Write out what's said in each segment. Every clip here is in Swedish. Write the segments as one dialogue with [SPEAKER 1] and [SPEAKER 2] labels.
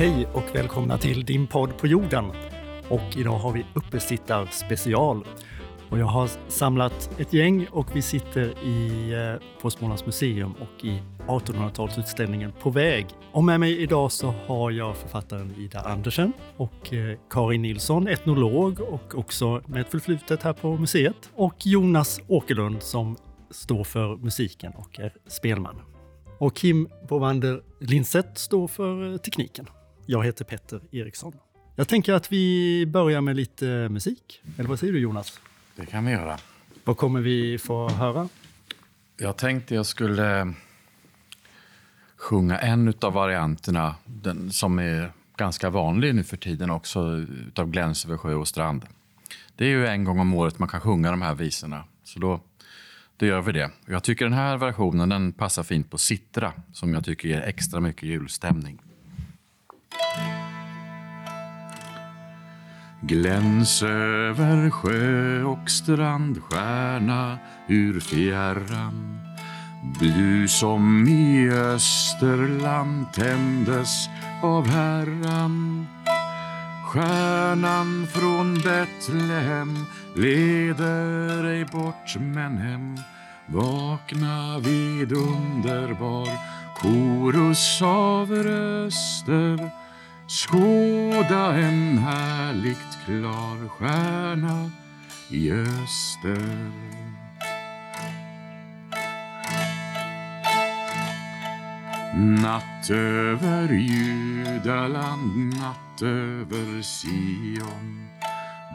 [SPEAKER 1] Hej och välkomna till din podd på jorden. Och idag har vi uppesittar special. Och jag har samlat ett gäng och vi sitter i eh, på Smålands museum och i 1800-talsutställningen På väg. Och med mig idag så har jag författaren Ida Andersen och eh, Karin Nilsson, etnolog och också med ett förflutet här på museet. Och Jonas Åkerlund som står för musiken och är spelman. Och Kim Bovander Lindstedt står för eh, tekniken. Jag heter Petter Eriksson. Jag tänker att vi börjar med lite musik. Eller vad säger du Jonas?
[SPEAKER 2] Det kan vi göra.
[SPEAKER 1] Vad kommer vi få höra?
[SPEAKER 2] Jag tänkte jag skulle sjunga en av varianterna, den som är ganska vanlig nu för tiden också, utav Gläns över sjö och strand. Det är ju en gång om året man kan sjunga de här visorna. Så då, då gör vi det. Jag tycker den här versionen den passar fint på Sittra, som jag tycker ger extra mycket julstämning. Gläns över sjö och strand, stjärna ur fjärran. Du som i Österland tändes av Herran. Stjärnan från Betlehem leder ej bort men hem. Vakna vid underbar korus av röster Skåda en härligt klar stjärna i öster. Natt över Judaland, natt över Sion.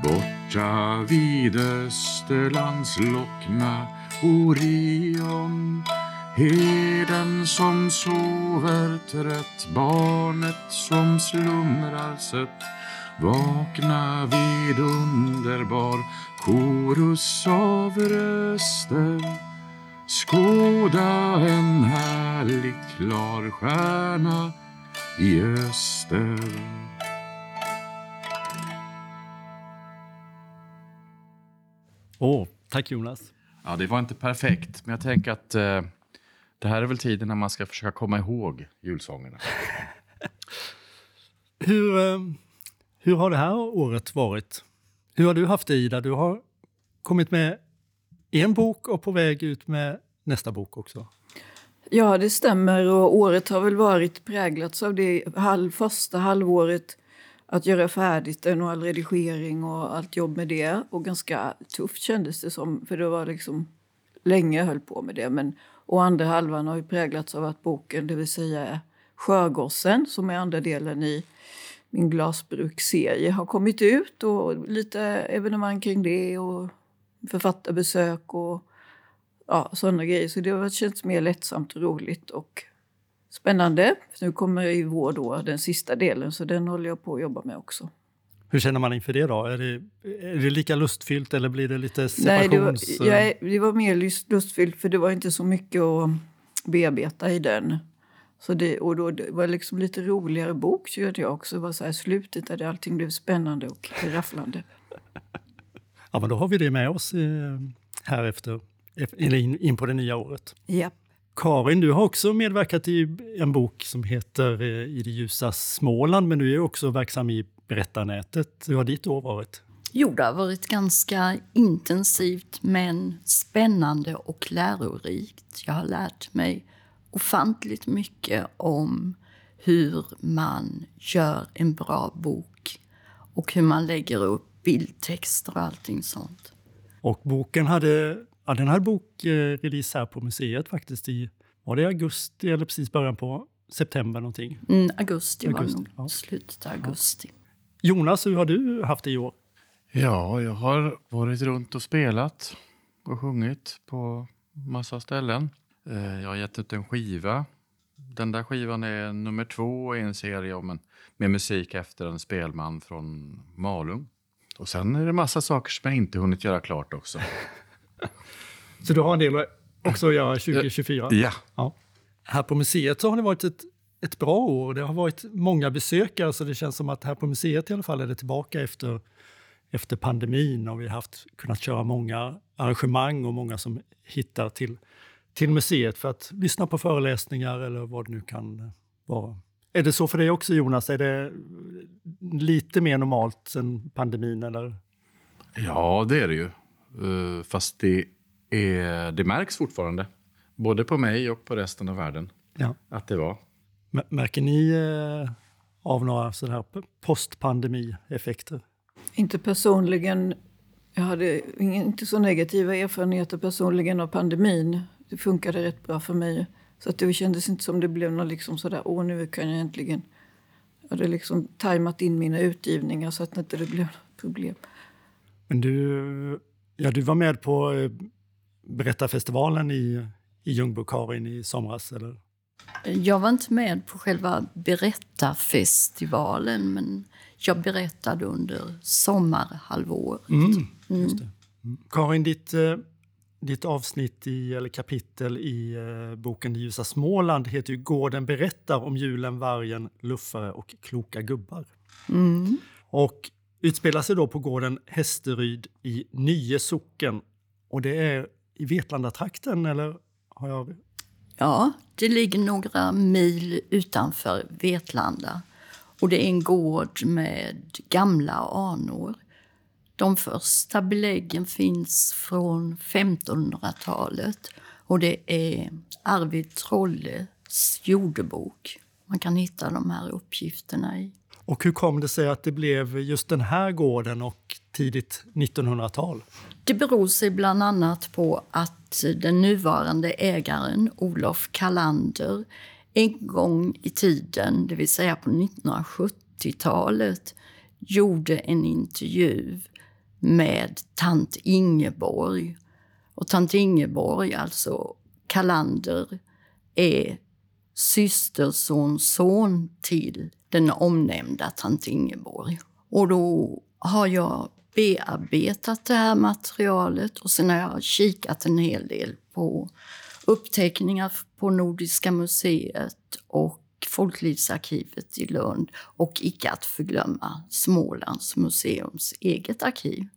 [SPEAKER 2] Borta vid Österlands lockna Orion Heden som sover trött, barnet som slumrar sött. Vakna vid underbar korus av röster. Skåda en härligt klar stjärna i öster.
[SPEAKER 1] Åh, oh, tack Jonas.
[SPEAKER 2] Ja, det var inte perfekt, men jag tänker att eh, det här är väl tiden när man ska försöka komma ihåg julsångerna.
[SPEAKER 1] hur, eh, hur har det här året varit? Hur har du haft det Ida? Du har kommit med en bok och på väg ut med nästa bok också.
[SPEAKER 3] Ja, det stämmer. Och året har väl varit präglats av det halv, första halvåret att göra färdigt en och all redigering och allt jobb med det. Och ganska tufft kändes det som, för det var liksom länge jag höll på med det. Men och andra halvan har ju präglats av att boken, det vill säga Sjögossen, som är andra delen i min glasbruksserie, har kommit ut och lite evenemang kring det och författarbesök och ja, sådana grejer. Så det har känts mer lättsamt och roligt och spännande. nu kommer i vår då den sista delen, så den håller jag på att jobba med också.
[SPEAKER 1] Hur känner man inför det då? Är det, är det lika lustfyllt eller blir det lite separations...
[SPEAKER 3] Nej, det var, jag, det var mer lustfyllt för det var inte så mycket att bearbeta i den. Så det, och då, det var liksom lite roligare bok tyckte jag också. Det var så här slutet där allting blev spännande och rafflande.
[SPEAKER 1] ja, men då har vi det med oss eh, här efter, in, in på det nya året.
[SPEAKER 3] Ja.
[SPEAKER 1] Karin, du har också medverkat i en bok som heter eh, I det ljusa Småland, men du är också verksam i berättarnätet. Hur har ditt år varit?
[SPEAKER 4] Jo, det har varit ganska intensivt men spännande och lärorikt. Jag har lärt mig ofantligt mycket om hur man gör en bra bok och hur man lägger upp bildtexter och allting sånt.
[SPEAKER 1] Och boken hade, ja, den hade bokrelease här på museet faktiskt i, var det augusti eller precis början på september någonting?
[SPEAKER 4] Mm, augusti, augusti var nog ja. slutet av augusti. Ja.
[SPEAKER 1] Jonas, hur har du haft det i år?
[SPEAKER 2] Ja, jag har varit runt och spelat och sjungit på massa ställen. Eh, jag har gett ut en skiva. Den där skivan är nummer två i en serie om en, med musik efter en spelman från Malung. Och sen är det massa saker som jag inte hunnit göra klart också.
[SPEAKER 1] Så du har en del också att göra 2024?
[SPEAKER 2] Ja.
[SPEAKER 1] ja. Här på museet så har det varit ett ett bra år. Det har varit många besökare så det känns som att här på museet i alla fall är det tillbaka efter, efter pandemin och vi har haft, kunnat köra många arrangemang och många som hittar till, till museet för att lyssna på föreläsningar eller vad det nu kan vara. Är det så för dig också Jonas? Är det lite mer normalt sen pandemin? Eller?
[SPEAKER 2] Ja, det är det ju. Uh, fast det, är, det märks fortfarande. Både på mig och på resten av världen.
[SPEAKER 1] Ja.
[SPEAKER 2] Att det var.
[SPEAKER 1] Märker ni eh, av några sådana här postpandemi-effekter?
[SPEAKER 3] Inte personligen. Jag hade inte så negativa erfarenheter personligen av pandemin. Det funkade rätt bra för mig. Så att det kändes inte som det blev något liksom sådär, åh nu kan jag äntligen... Jag hade liksom tajmat in mina utgivningar så att det inte blev problem.
[SPEAKER 1] Men du, ja, du var med på eh, Berättarfestivalen i, i Ljungbo, Karin, i somras, eller?
[SPEAKER 4] Jag var inte med på själva Berättarfestivalen men jag berättade under sommarhalvåret.
[SPEAKER 1] Mm, mm. Mm. Karin, ditt, eh, ditt avsnitt i, eller kapitel i eh, boken Det ljusa Småland heter ju Gården berättar om julen, vargen, luffare och kloka gubbar.
[SPEAKER 4] Mm.
[SPEAKER 1] Och utspelar sig då på gården Hästeryd i Nye socken. Och det är i Vetlandatrakten, eller har jag...
[SPEAKER 4] Ja, det ligger några mil utanför Vetlanda. Och det är en gård med gamla anor. De första beläggen finns från 1500-talet och det är Arvid Trolles jordebok. Man kan hitta de här uppgifterna i.
[SPEAKER 1] Och hur kom det sig att det blev just den här gården och tidigt 1900-tal?
[SPEAKER 4] Det beror sig bland annat på att den nuvarande ägaren, Olof Kallander, en gång i tiden, det vill säga på 1970-talet, gjorde en intervju med tant Ingeborg. Och tant Ingeborg, alltså Kalander, är systersonson till den omnämnda tant Ingeborg. Och då har jag bearbetat det här materialet och sen har jag kikat en hel del på uppteckningar på Nordiska museet och Folklivsarkivet i Lund och icke att förglömma Smålands museums eget arkiv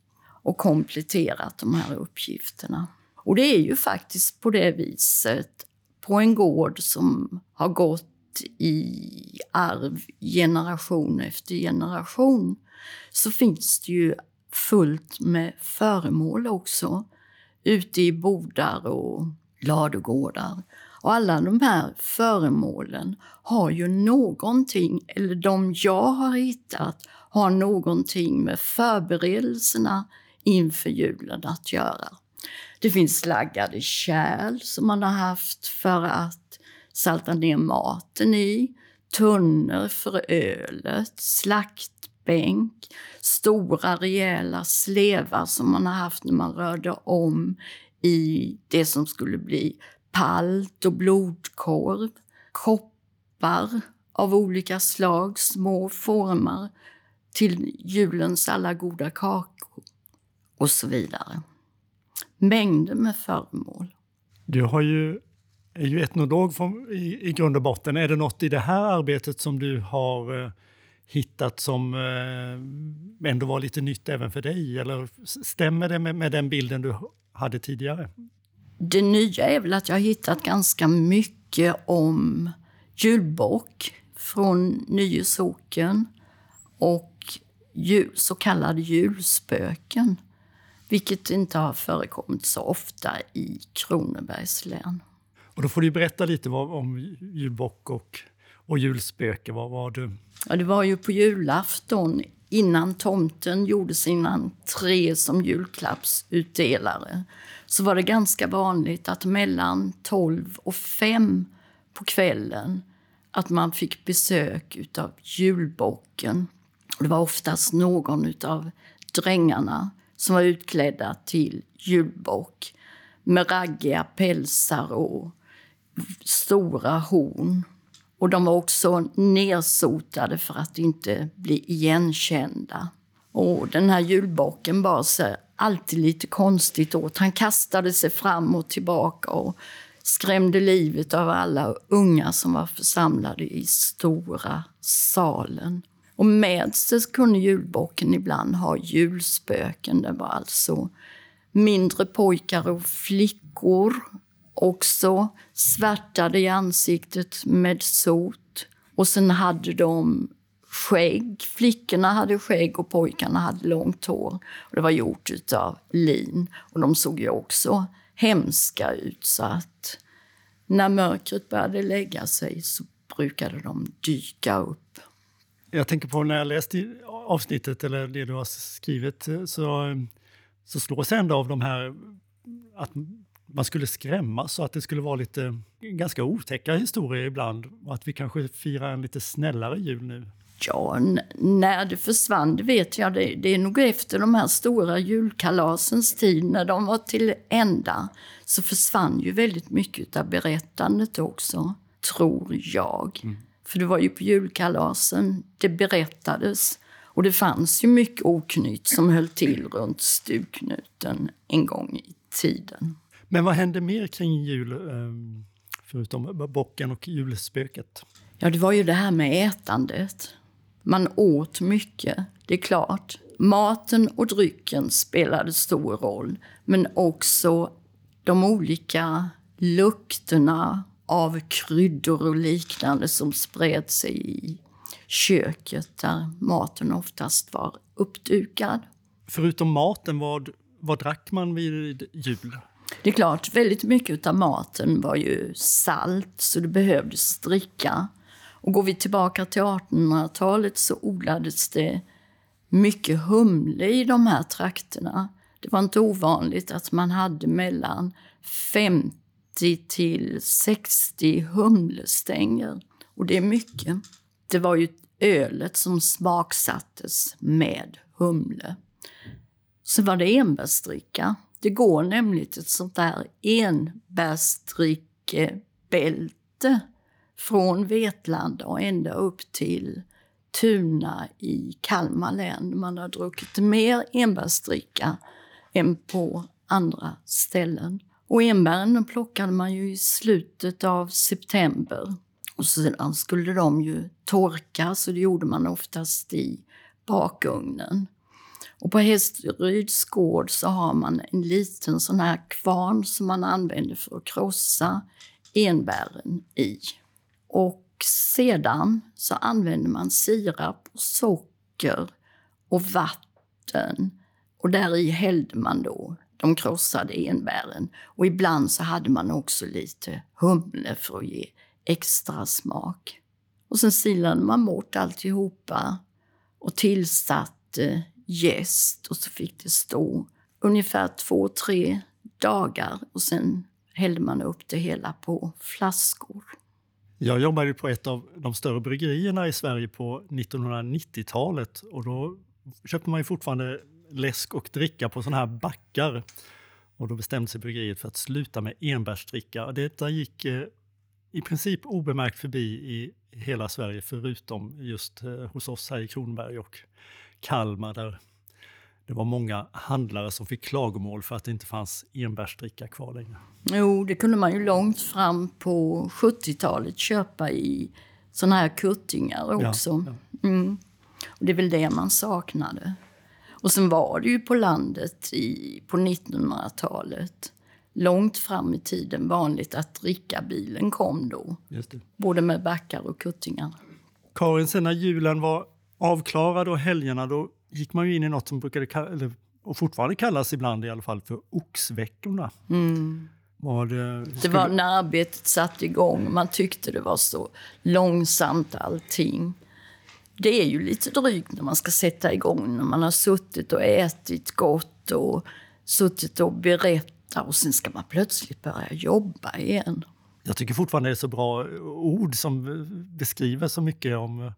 [SPEAKER 4] och kompletterat de här uppgifterna. Och det är ju faktiskt på det viset på en gård som har gått i arv generation efter generation så finns det ju fullt med föremål också ute i bodar och ladugårdar. Och alla de här föremålen har ju någonting, eller de jag har hittat, har någonting med förberedelserna inför julen att göra. Det finns slaggade kärl som man har haft för att salta ner maten i, tunnor för ölet, bänk, stora rejäla slevar som man har haft när man rörde om i det som skulle bli palt och blodkorv, koppar av olika slag, små former till julens alla goda kakor och så vidare. Mängder med föremål.
[SPEAKER 1] Du har ju, är ju etnolog från, i, i grund och botten. Är det något i det här arbetet som du har eh, hittat som eh, ändå var lite nytt även för dig? Eller stämmer det med, med den bilden du hade tidigare?
[SPEAKER 4] Det nya är väl att jag har hittat ganska mycket om julbock från Nye socken och jul, så kallade julspöken. Vilket inte har förekommit så ofta i Kronobergs län.
[SPEAKER 1] Och då får du berätta lite om julbock och, och julspöke. Vad var du?
[SPEAKER 4] Ja, det var ju på julafton innan tomten gjorde sin entré som julklappsutdelare så var det ganska vanligt att mellan 12 och 5 på kvällen att man fick besök av julbocken. Det var oftast någon av drängarna som var utklädda till julbock med raggiga pälsar och stora horn. Och de var också nersotade för att inte bli igenkända. Och den här julbocken bar sig alltid lite konstigt åt. Han kastade sig fram och tillbaka och skrämde livet av alla unga som var församlade i stora salen. Och med sig kunde julbocken ibland ha julspöken. Det var alltså mindre pojkar och flickor också svärtade i ansiktet med sot Och sen hade de skägg. Flickorna hade skägg och pojkarna hade långt hår. Och det var gjort av lin. Och de såg ju också hemska ut. Så att när mörkret började lägga sig så brukade de dyka upp.
[SPEAKER 1] Jag tänker på när jag läste avsnittet, eller det du har skrivit, så, så slås jag ändå av de här att man skulle skrämmas och att det skulle vara lite ganska otäcka historier ibland och att vi kanske firar en lite snällare jul nu.
[SPEAKER 4] Ja, när det försvann, det vet jag. Det, det är nog efter de här stora julkalasens tid, när de var till ända, så försvann ju väldigt mycket av berättandet också, tror jag. Mm. För det var ju på julkalasen det berättades. Och det fanns ju mycket oknytt som höll till runt stugknuten en gång i tiden.
[SPEAKER 1] Men vad hände mer kring jul, ehm, förutom bocken och julspöket?
[SPEAKER 4] Ja, det var ju det här med ätandet. Man åt mycket, det är klart. Maten och drycken spelade stor roll, men också de olika lukterna av kryddor och liknande som spred sig i köket där maten oftast var uppdukad.
[SPEAKER 1] Förutom maten, vad, vad drack man vid jul?
[SPEAKER 4] Det är klart, väldigt mycket av maten var ju salt, så det behövdes dricka. Och går vi tillbaka till 1800-talet så odlades det mycket humle i de här trakterna. Det var inte ovanligt att man hade mellan 50 till 60 humlestänger. Och det är mycket. Det var ju ölet som smaksattes med humle. Så var det enbärsdricka. Det går nämligen ett sånt där enbärsdrickebälte från Vetlanda och ända upp till Tuna i Kalmar län. Man har druckit mer enbärsdricka än på andra ställen. Och enbären plockade man ju i slutet av september. Och sedan skulle de ju torka, så det gjorde man oftast i bakugnen. Och på Hästryds gård så har man en liten sån här kvarn som man använder för att krossa enbären i. Och sedan så använder man sirap, och socker och vatten. Och där i hällde man då de krossade enbären. Och ibland så hade man också lite humle för att ge extra smak. Och sen silade man bort alltihopa och tillsatte gäst och så fick det stå ungefär två, tre dagar och sen hällde man upp det hela på flaskor.
[SPEAKER 1] Jag jobbade på ett av de större bryggerierna i Sverige på 1990-talet och då köpte man ju fortfarande läsk och dricka på sådana här backar. Och då bestämde sig bryggeriet för att sluta med enbärsdricka. Detta gick eh, i princip obemärkt förbi i hela Sverige förutom just eh, hos oss här i Kronberg och Kalmar där det var många handlare som fick klagomål för att det inte fanns enbärsdricka kvar längre.
[SPEAKER 4] Jo, det kunde man ju långt fram på 70-talet köpa i såna här kuttingar också. Ja, ja. Mm. Och det är väl det man saknade. Och sen var det ju på landet i, på 1900-talet långt fram i tiden vanligt att drickabilen kom då. Både med backar och kuttingar.
[SPEAKER 1] Karin, sen när julen var avklarad och helgerna då gick man ju in i något som brukade eller, och fortfarande kallas ibland i alla fall för oxveckorna.
[SPEAKER 4] Mm.
[SPEAKER 1] Var det,
[SPEAKER 4] det var när arbetet satte igång. Man tyckte det var så långsamt allting. Det är ju lite drygt när man ska sätta igång, när man har suttit och ätit gott och suttit och berättat och sen ska man plötsligt börja jobba igen.
[SPEAKER 1] Jag tycker fortfarande det är så bra ord som beskriver så mycket om,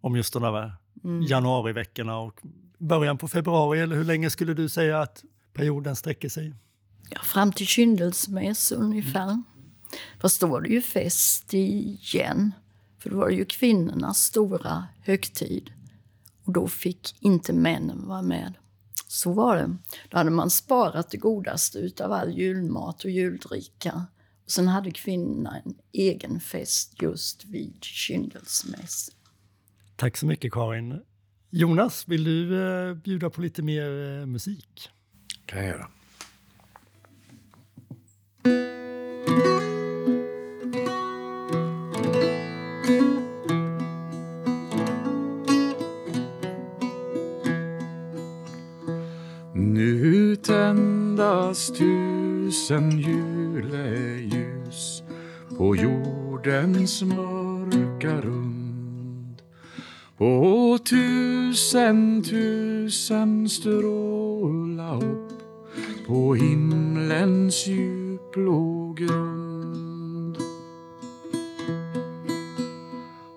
[SPEAKER 1] om just de där mm. januariveckorna och början på februari. Eller hur länge skulle du säga att perioden sträcker sig?
[SPEAKER 4] Ja, fram till kyndelsmäss ungefär. Mm. Fast då var det ju fest igen. För då var det ju kvinnornas stora högtid. Och då fick inte männen vara med. Så var det. Då hade man sparat det godaste av all julmat och juldricka. Och sen hade kvinnorna en egen fest just vid kyndelsmäss.
[SPEAKER 1] Tack så mycket Karin. Jonas, vill du eh, bjuda på lite mer eh, musik?
[SPEAKER 2] Det kan jag göra. Nu tändas tusen juleljus på jordens mörka rum tusen, tusen stråla upp på himlens djupblå grund.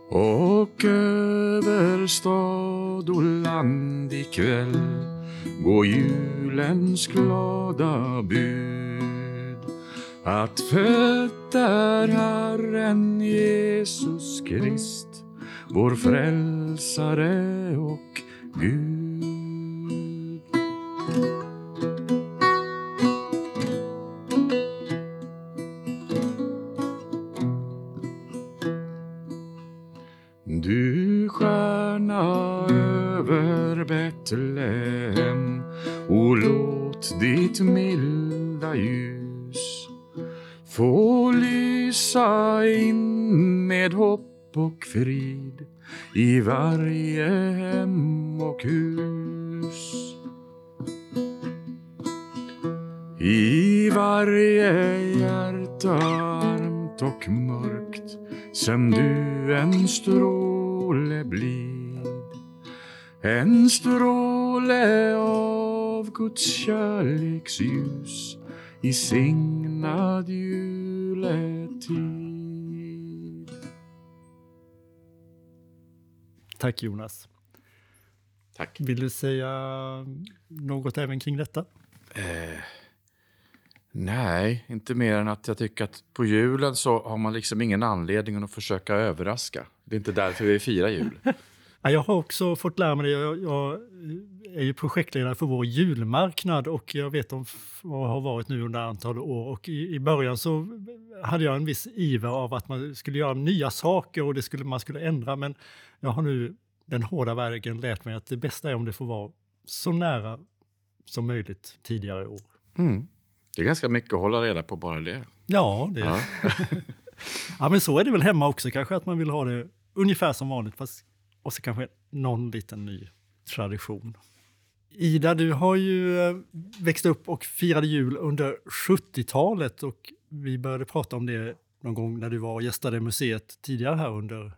[SPEAKER 2] Och över stad och land ikväll går julens glada bud att född är Herren Jesus Krist vår frälsare och Gud. Du stjärna över Betlehem och låt ditt milda ljus få lysa in med hopp och frid i varje hem och hus. I varje hjärta armt och mörkt sen du en stråle blid en stråle av Guds kärleksljus i signad juletid.
[SPEAKER 1] Tack Jonas.
[SPEAKER 2] Tack.
[SPEAKER 1] Vill du säga något även kring detta?
[SPEAKER 2] Eh, nej, inte mer än att jag tycker att på julen så har man liksom ingen anledning att försöka överraska. Det är inte därför vi firar jul.
[SPEAKER 1] Ja, Jag har också fått lära mig det. Jag, jag är ju projektledare för vår julmarknad och jag vet om vad har varit nu under antal år. Och i, i början så hade jag en viss iver av att man skulle göra nya saker och det skulle, man skulle ändra. Men jag har nu den hårda vägen lärt mig att det bästa är om det får vara så nära som möjligt tidigare år.
[SPEAKER 2] Mm. Det är ganska mycket att hålla reda på bara det.
[SPEAKER 1] Ja, det,
[SPEAKER 2] Ja.
[SPEAKER 1] ja, men så är det väl hemma också kanske, att man vill ha det ungefär som vanligt, fast, och så kanske någon liten ny tradition. Ida, du har ju eh, växt upp och firade jul under 70-talet och vi började prata om det någon gång när du var och gästade museet tidigare här under,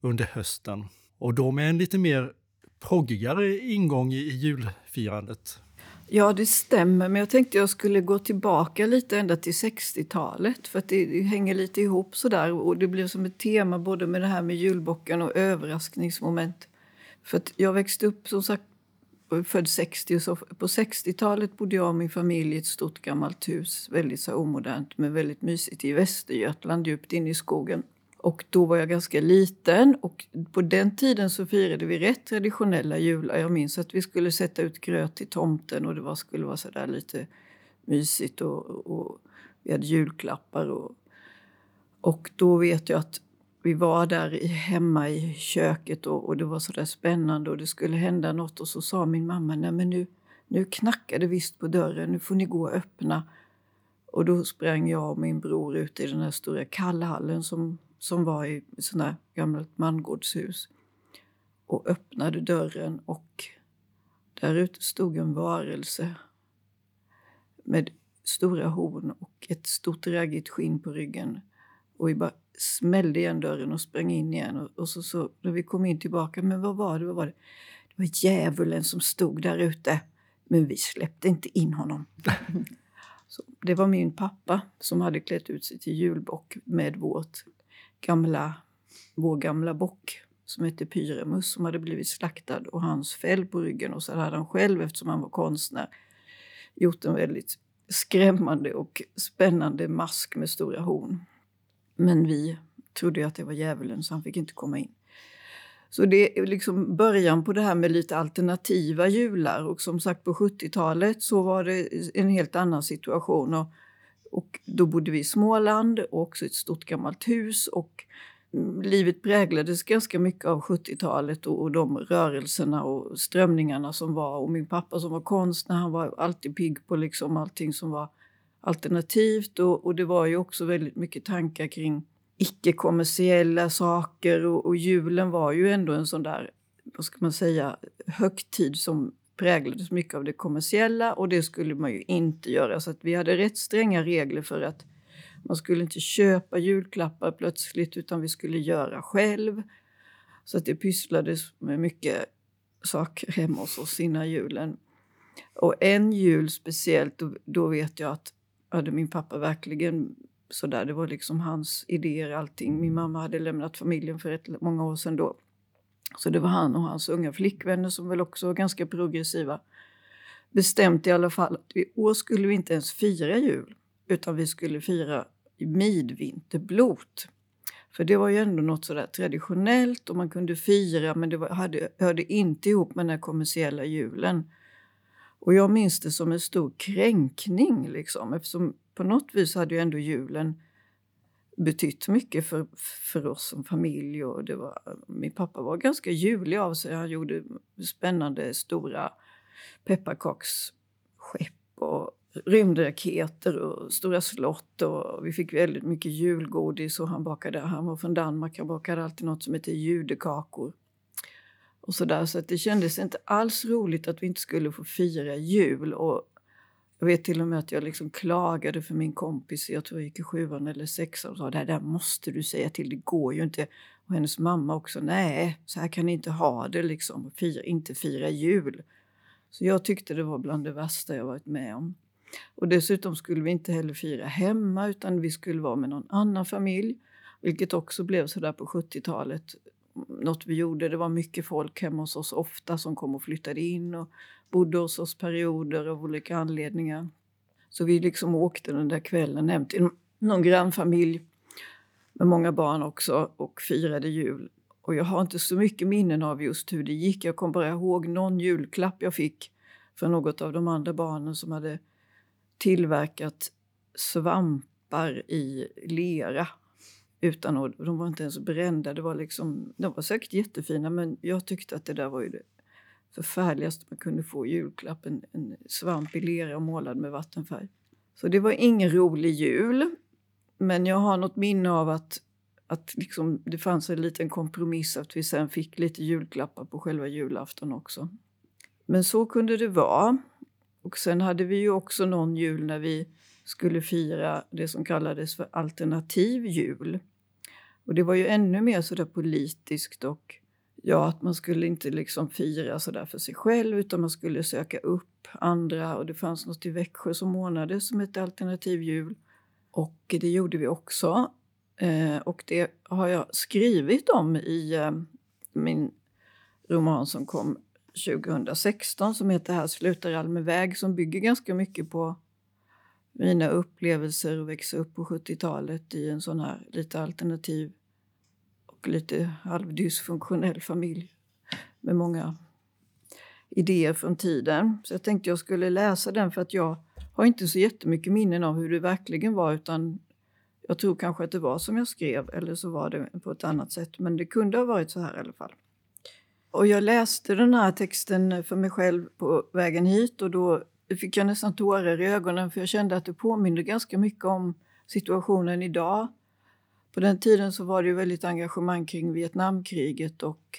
[SPEAKER 1] under hösten. Och då med en lite mer proggigare ingång i, i julfirandet.
[SPEAKER 3] Ja, det stämmer, men jag tänkte jag skulle gå tillbaka lite ända till 60-talet för att det, det hänger lite ihop sådär och det blev som ett tema både med det här med julbocken och överraskningsmoment. För att jag växte upp som sagt född 60 så på 60-talet bodde jag och min familj i ett stort gammalt hus, väldigt så omodernt men väldigt mysigt i Västergötland djupt inne i skogen. Och då var jag ganska liten och på den tiden så firade vi rätt traditionella jular. Jag minns att vi skulle sätta ut gröt till tomten och det var, skulle vara sådär lite mysigt och, och vi hade julklappar. Och, och då vet jag att vi var där i, hemma i köket och, och det var sådär spännande och det skulle hända något och så sa min mamma, nej men nu, nu knackar det visst på dörren, nu får ni gå och öppna. Och då sprang jag och min bror ut i den här stora kallhallen som, som var i här gammalt mangårdshus och öppnade dörren och där ute stod en varelse med stora horn och ett stort raggigt skinn på ryggen. Och vi bara smällde igen dörren och sprang in igen. Och, och så, så när vi kom in tillbaka, men vad var det? Vad var det? Det var djävulen som stod där ute. Men vi släppte inte in honom. så det var min pappa som hade klätt ut sig till julbock med vårt gamla, vår gamla bock som hette Pyramus som hade blivit slaktad och hans fäll på ryggen. Och så hade han själv, eftersom han var konstnär, gjort en väldigt skrämmande och spännande mask med stora horn. Men vi trodde ju att det var djävulen så han fick inte komma in. Så det är liksom början på det här med lite alternativa jular. Och som sagt på 70-talet så var det en helt annan situation. Och, och då bodde vi i Småland och också ett stort gammalt hus. Och mm, livet präglades ganska mycket av 70-talet och, och de rörelserna och strömningarna som var. Och min pappa som var konstnär, han var alltid pigg på liksom allting som var alternativt. Och, och det var ju också väldigt mycket tankar kring icke-kommersiella saker och, och julen var ju ändå en sån där, vad ska man säga, högtid som präglades mycket av det kommersiella och det skulle man ju inte göra. Så att vi hade rätt stränga regler för att man skulle inte köpa julklappar plötsligt utan vi skulle göra själv. Så att det pysslades med mycket saker hemma hos oss innan julen. Och en jul speciellt, då, då vet jag att hade min pappa verkligen sådär, det var liksom hans idéer allting. Min mamma hade lämnat familjen för rätt många år sedan då. Så det var han och hans unga flickvänner som väl också var ganska progressiva. Bestämt i alla fall att i år skulle vi inte ens fira jul utan vi skulle fira midvinterblot. För det var ju ändå något sådär traditionellt och man kunde fira men det var, hade, hörde inte ihop med den kommersiella julen. Och jag minns det som en stor kränkning liksom eftersom på något vis hade ju ändå julen betytt mycket för, för oss som familj. Och det var, min pappa var ganska julig av sig. Han gjorde spännande stora pepparkaksskepp och rymdraketer och stora slott. Och vi fick väldigt mycket julgodis och han bakade, han var från Danmark, han bakade alltid något som heter judekakor. Och så där, så att det kändes inte alls roligt att vi inte skulle få fira jul. Och jag vet till och med att jag liksom klagade för min kompis, jag tror jag gick i sjuan eller sexan och sa det där måste du säga till, det går ju inte. Och hennes mamma också, nej, så här kan ni inte ha det liksom, fira, inte fira jul. Så jag tyckte det var bland det värsta jag varit med om. Och dessutom skulle vi inte heller fira hemma utan vi skulle vara med någon annan familj. Vilket också blev så där på 70-talet. Något vi gjorde, det var mycket folk hemma hos oss ofta som kom och flyttade in och bodde hos oss perioder av olika anledningar. Så vi liksom åkte den där kvällen hem till någon grannfamilj med många barn också och firade jul. Och jag har inte så mycket minnen av just hur det gick. Jag kommer bara ihåg någon julklapp jag fick från något av de andra barnen som hade tillverkat svampar i lera. Utan de var inte ens brända. Det var liksom, de var säkert jättefina men jag tyckte att det där var ju det förfärligaste man kunde få i julklapp. En, en svamp i lera målad med vattenfärg. Så det var ingen rolig jul. Men jag har något minne av att, att liksom, det fanns en liten kompromiss att vi sen fick lite julklappar på själva julafton också. Men så kunde det vara. Och sen hade vi ju också någon jul när vi skulle fira det som kallades för alternativ jul. Och det var ju ännu mer sådär politiskt och ja, att man skulle inte liksom fira sådär för sig själv utan man skulle söka upp andra och det fanns något i Växjö som ordnade som hette alternativ jul. Och det gjorde vi också. Eh, och det har jag skrivit om i eh, min roman som kom 2016 som heter Här slutar all med väg som bygger ganska mycket på mina upplevelser att växa upp på 70-talet i en sån här lite alternativ och lite halvdysfunktionell familj med många idéer från tiden. Så jag tänkte jag skulle läsa den för att jag har inte så jättemycket minnen av hur det verkligen var utan jag tror kanske att det var som jag skrev eller så var det på ett annat sätt. Men det kunde ha varit så här i alla fall. Och jag läste den här texten för mig själv på vägen hit och då fick jag nästan tårar i ögonen för jag kände att det påminde ganska mycket om situationen idag. På den tiden så var det ju väldigt engagemang kring Vietnamkriget och,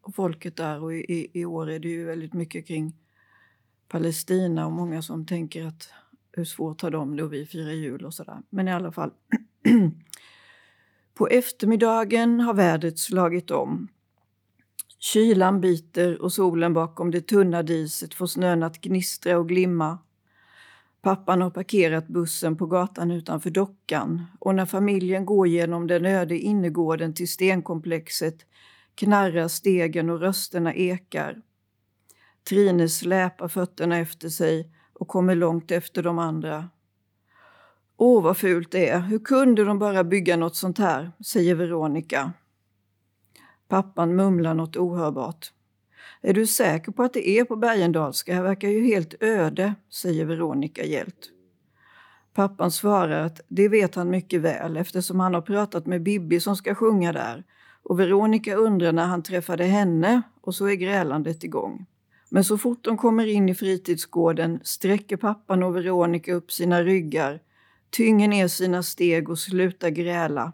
[SPEAKER 3] och folket där och i, i år är det ju väldigt mycket kring Palestina och många som tänker att hur svårt har de det och vi firar jul och sådär. Men i alla fall. på eftermiddagen har vädret slagit om. Kylan biter och solen bakom det tunna diset får snön att gnistra och glimma. Pappan har parkerat bussen på gatan utanför dockan och när familjen går genom den öde innergården till stenkomplexet knarrar stegen och rösterna ekar. Trine släpar fötterna efter sig och kommer långt efter de andra. Åh, vad fult det är. Hur kunde de bara bygga något sånt här? säger Veronica. Pappan mumlar något ohörbart. Är du säker på att det är på Bergendalska? Det verkar ju helt öde, säger Veronica Hjält. Pappan svarar att det vet han mycket väl eftersom han har pratat med Bibi som ska sjunga där och Veronica undrar när han träffade henne och så är grälandet igång. Men så fort de kommer in i fritidsgården sträcker pappan och Veronica upp sina ryggar, tynger ner sina steg och slutar gräla.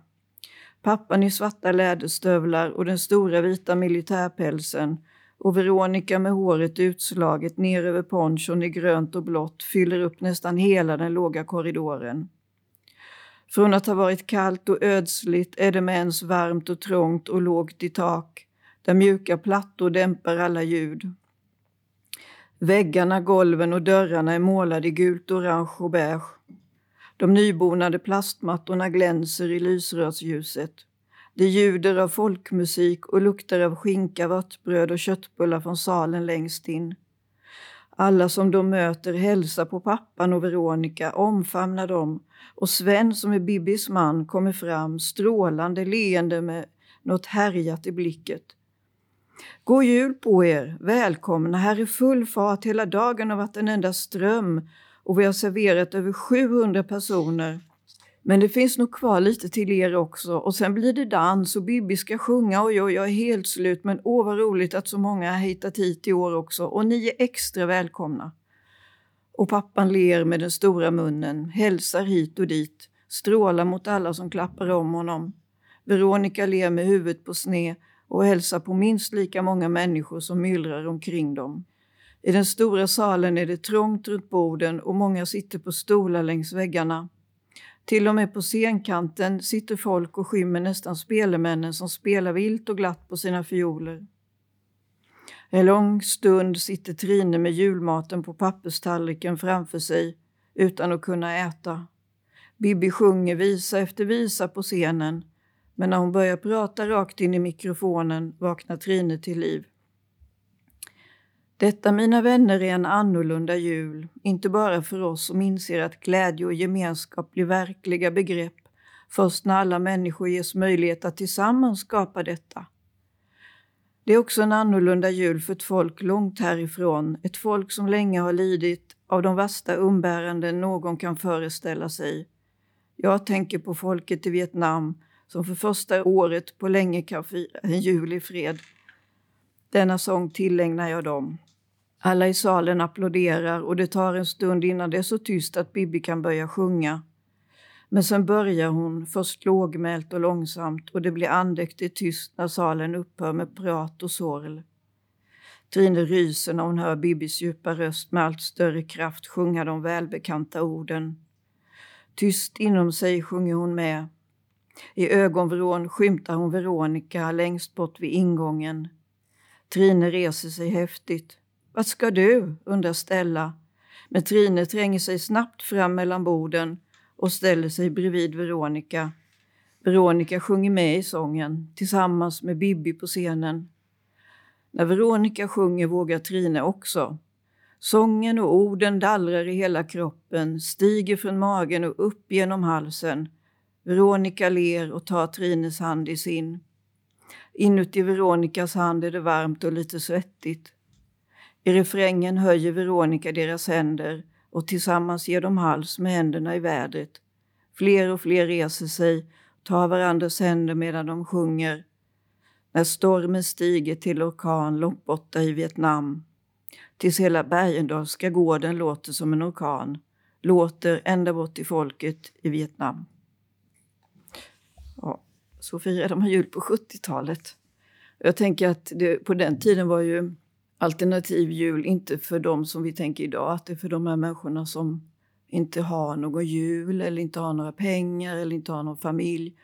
[SPEAKER 3] Pappan i svarta läderstövlar och den stora vita militärpälsen och Veronica med håret utslaget ner över ponchon i grönt och blått fyller upp nästan hela den låga korridoren. Från att ha varit kallt och ödsligt är det med ens varmt och trångt och lågt i tak, där mjuka plattor dämpar alla ljud. Väggarna, golven och dörrarna är målade i gult, orange och beige. De nybonade plastmattorna glänser i lysrörsljuset. Det ljuder av folkmusik och luktar av skinka, vörtbröd och köttbullar från salen längst in. Alla som de möter hälsar på pappan och Veronica, omfamnar dem och Sven som är Bibis man kommer fram strålande leende med något härjat i blicket. God jul på er! Välkomna! Här är full fart. Hela dagen har varit en enda ström och vi har serverat över 700 personer. Men det finns nog kvar lite till er också och sen blir det dans och Bibi ska sjunga. Oj, oj, jag är helt slut men åh vad roligt att så många har hittat hit i år också och ni är extra välkomna. Och pappan ler med den stora munnen, hälsar hit och dit, strålar mot alla som klappar om honom. Veronica ler med huvudet på sned och hälsar på minst lika många människor som myllrar omkring dem. I den stora salen är det trångt runt borden och många sitter på stolar längs väggarna. Till och med på scenkanten sitter folk och skymmer nästan spelmännen som spelar vilt och glatt på sina fioler. En lång stund sitter Trine med julmaten på papperstallriken framför sig utan att kunna äta. Bibi sjunger visa efter visa på scenen men när hon börjar prata rakt in i mikrofonen vaknar Trine till liv. Detta, mina vänner, är en annorlunda jul, inte bara för oss som inser att glädje och gemenskap blir verkliga begrepp först när alla människor ges möjlighet att tillsammans skapa detta. Det är också en annorlunda jul för ett folk långt härifrån, ett folk som länge har lidit av de värsta umbäranden någon kan föreställa sig. Jag tänker på folket i Vietnam som för första året på länge kan fira en jul i fred. Denna sång tillägnar jag dem. Alla i salen applåderar och det tar en stund innan det är så tyst att Bibi kan börja sjunga. Men sen börjar hon, först lågmält och långsamt och det blir andäktigt tyst när salen upphör med prat och sorl. Trine ryser när hon hör Bibis djupa röst med allt större kraft sjunga de välbekanta orden. Tyst inom sig sjunger hon med. I ögonvrån skymtar hon Veronica längst bort vid ingången. Trine reser sig häftigt. Vart ska du? undrar Stella. Men Trine tränger sig snabbt fram mellan borden och ställer sig bredvid Veronica. Veronica sjunger med i sången tillsammans med Bibi på scenen. När Veronica sjunger vågar Trine också. Sången och orden dallrar i hela kroppen, stiger från magen och upp genom halsen. Veronica ler och tar Trines hand i sin. Inuti Veronicas hand är det varmt och lite svettigt. I refrängen höjer Veronica deras händer och tillsammans ger de hals med händerna i vädret. Fler och fler reser sig, tar varandras händer medan de sjunger. När stormen stiger till orkan långt borta i Vietnam. Tills hela Bergendalska gården låter som en orkan. Låter ända bort till folket i Vietnam. Ja, så firade man jul på 70-talet. Jag tänker att det, på den tiden var ju alternativ jul inte för dem som vi tänker idag, att det är för de här människorna som inte har någon jul eller inte har några pengar eller inte har någon familj.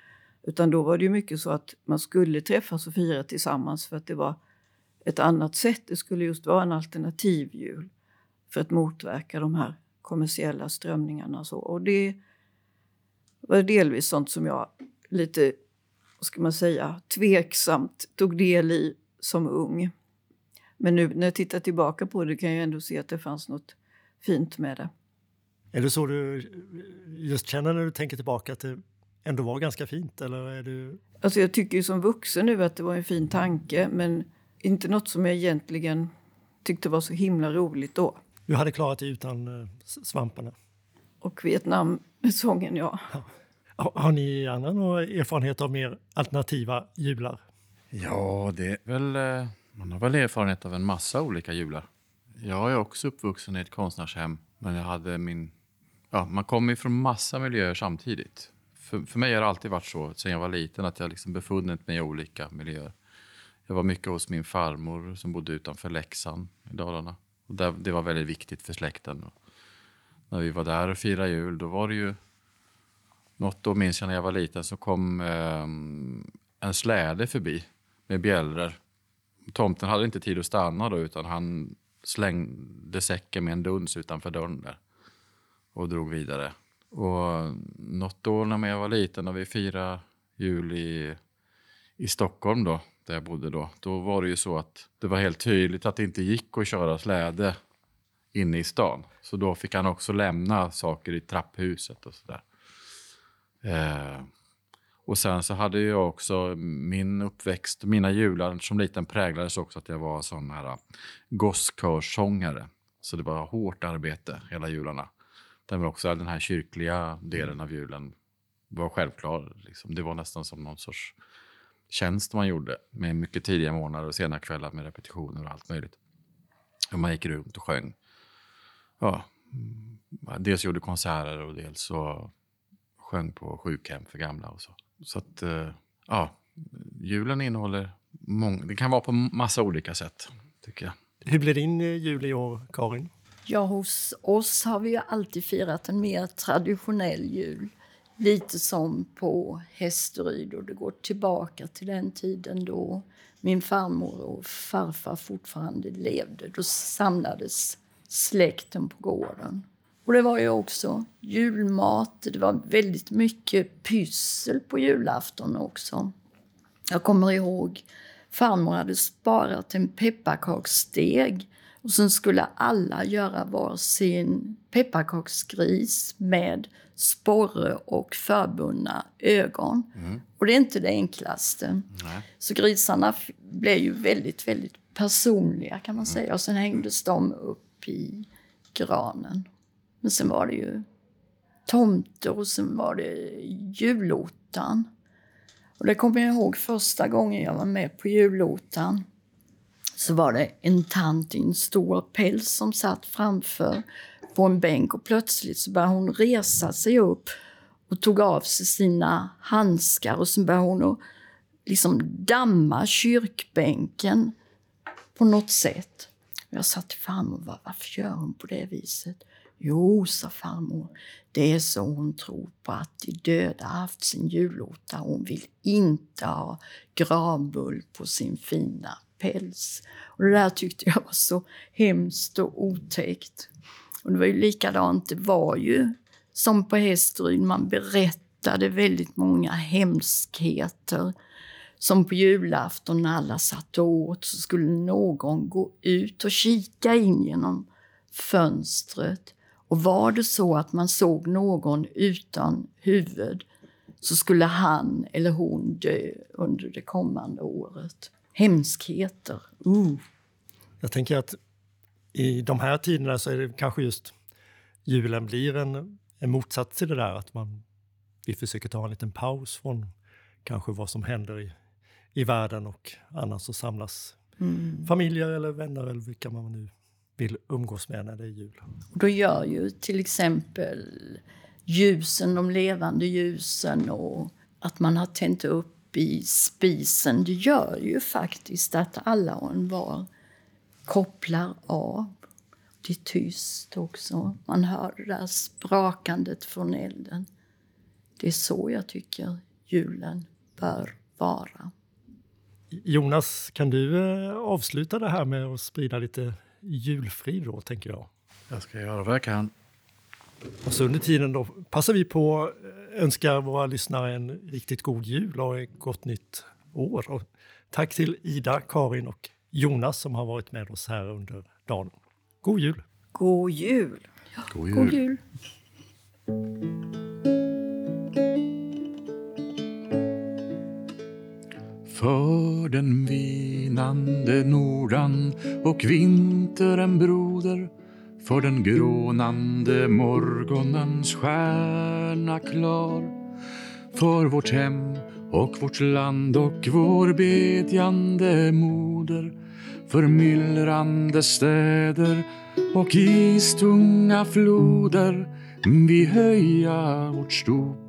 [SPEAKER 3] Utan då var det ju mycket så att man skulle träffas och fira tillsammans för att det var ett annat sätt. Det skulle just vara en alternativ jul för att motverka de här kommersiella strömningarna. Och, så. och det var delvis sånt som jag lite, vad ska man säga, tveksamt tog del i som ung. Men nu när jag tittar tillbaka på det kan jag ändå se att det fanns något fint med det.
[SPEAKER 1] Är det så du just känner när du tänker tillbaka att det ändå var ganska fint? Eller är du...
[SPEAKER 3] alltså jag tycker ju som vuxen nu att det var en fin tanke men inte något som jag egentligen tyckte var så himla roligt då.
[SPEAKER 1] Du hade klarat dig utan eh, svamparna?
[SPEAKER 3] Och Vietnam-sången, ja. ja.
[SPEAKER 1] Har ni andra några erfarenhet av mer alternativa jular?
[SPEAKER 2] Ja, det är väl... Man har väl erfarenhet av en massa olika jular. Jag är också uppvuxen i ett konstnärshem, men jag hade min... Ja, man kommer från massa miljöer samtidigt. För, för mig har det alltid varit så, sen jag var liten, att jag liksom befunnit mig i olika miljöer. Jag var mycket hos min farmor som bodde utanför Leksand i Dalarna. Och där, det var väldigt viktigt för släkten. Och när vi var där och firade jul, då var det ju... Något år minns jag när jag var liten så kom eh, en släde förbi med bjällror. Tomten hade inte tid att stanna då utan han slängde säcken med en duns utanför dörren där och drog vidare. Och något år när jag var liten och vi firade jul i, i Stockholm då, där jag bodde då, då var det ju så att det var helt tydligt att det inte gick att köra släde inne i stan. Så då fick han också lämna saker i trapphuset och sådär. Eh, och sen så hade jag också min uppväxt, mina jular som liten präglades också att jag var sån här gosskörsångare. Så det var hårt arbete hela jularna. Där också den här kyrkliga delen av julen var självklar. Liksom. Det var nästan som någon sorts tjänst man gjorde med mycket tidiga morgnar och sena kvällar med repetitioner och allt möjligt. Och man gick runt och sjöng. Ja, dels gjorde konserter och dels så sjöng på sjukhem för gamla och så. Så att, eh, ja, julen innehåller många, det kan vara på massa olika sätt, tycker jag.
[SPEAKER 1] Hur blir din eh, jul i år, Karin?
[SPEAKER 4] Ja, hos oss har vi ju alltid firat en mer traditionell jul. Lite som på Hästeryd och det går tillbaka till den tiden då min farmor och farfar fortfarande levde. Då samlades släkten på gården. Och det var ju också julmat, det var väldigt mycket pyssel på julafton också. Jag kommer ihåg farmor hade sparat en pepparkakssteg och sen skulle alla göra var sin pepparkaksgris med sporre och förbundna ögon. Mm. Och det är inte det enklaste. Nej. Så grisarna blev ju väldigt, väldigt personliga kan man mm. säga. Och sen hängdes de upp i granen. Men sen var det ju tomter och sen var det julottan. Och det kommer jag ihåg första gången jag var med på julottan. Så var det en tant i en stor päls som satt framför på en bänk och plötsligt så började hon resa sig upp och tog av sig sina handskar och sen började hon att liksom damma kyrkbänken på något sätt. Jag sa till farmor, varför gör hon på det viset? Jo, sa farmor, det är så hon tror på att de döda haft sin julotta. Hon vill inte ha gravbull på sin fina päls. Och det där tyckte jag var så hemskt och otäckt. Och det var ju likadant, det var ju som på Hästryd, man berättade väldigt många hemskheter. Som på julafton när alla satt och åt så skulle någon gå ut och kika in genom fönstret. Och var det så att man såg någon utan huvud så skulle han eller hon dö under det kommande året. Hemskheter. Uh.
[SPEAKER 1] Jag tänker att i de här tiderna så är det kanske just julen blir en, en motsats till det där att man, vi försöker ta en liten paus från kanske vad som händer i, i världen och annars så samlas mm. familjer eller vänner eller vilka man nu vill umgås med när det är jul.
[SPEAKER 4] Och då gör ju till exempel ljusen, de levande ljusen och att man har tänt upp i spisen, det gör ju faktiskt att alla och en var kopplar av. Det är tyst också. Man hör det där sprakandet från elden. Det är så jag tycker julen bör vara.
[SPEAKER 1] Jonas, kan du eh, avsluta det här med att sprida lite julfrid då, tänker jag.
[SPEAKER 2] Jag ska göra vad jag kan.
[SPEAKER 1] Och så under tiden då passar vi på att önska våra lyssnare en riktigt god jul och ett gott nytt år. Och tack till Ida, Karin och Jonas som har varit med oss här under dagen. God jul!
[SPEAKER 3] God jul!
[SPEAKER 2] Ja, god jul! God jul. För den vinande nordan och vintern broder för den grånande morgonens stjärna klar. För vårt hem och vårt land och vår bedjande moder för myllrande städer och istunga floder vi höja vårt stop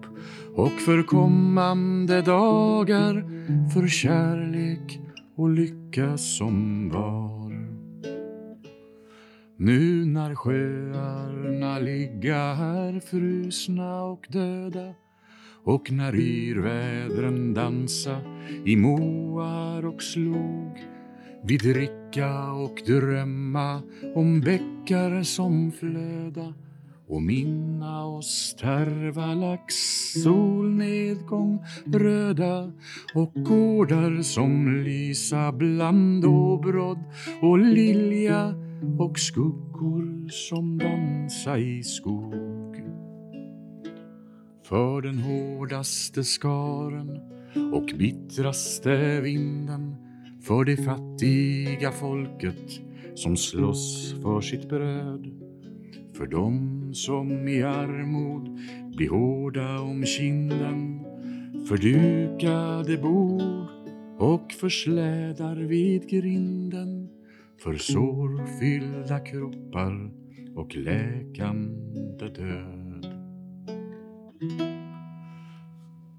[SPEAKER 2] och för kommande dagar, för kärlek och lycka som var. Nu när sjöarna ligga här frusna och döda och när yrvädren dansa i moar och slog vi dricka och drömma om bäckar som flöda och minna oss Tervalax solnedgång röda och gårdar som lysa bland åbrodd och lilja och skuggor som dansa i skog. För den hårdaste skaren och bittraste vinden för det fattiga folket som slåss för sitt bröd. För dem som i armod blir hårda om kinden för dukade bord och för slädar vid grinden för sårfyllda kroppar och läkande död.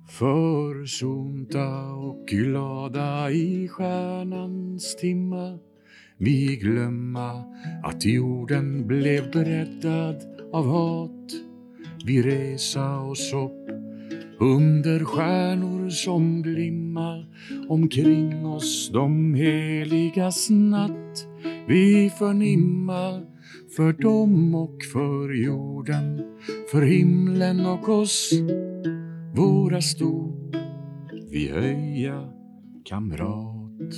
[SPEAKER 2] Försonta och glada i stjärnans timma vi glömma att jorden blev breddad av hat. Vi resa oss upp under stjärnor som glimma omkring oss de heligas natt. Vi förnimma för dem och för jorden, för himlen och oss våra stop vi höja kamrat.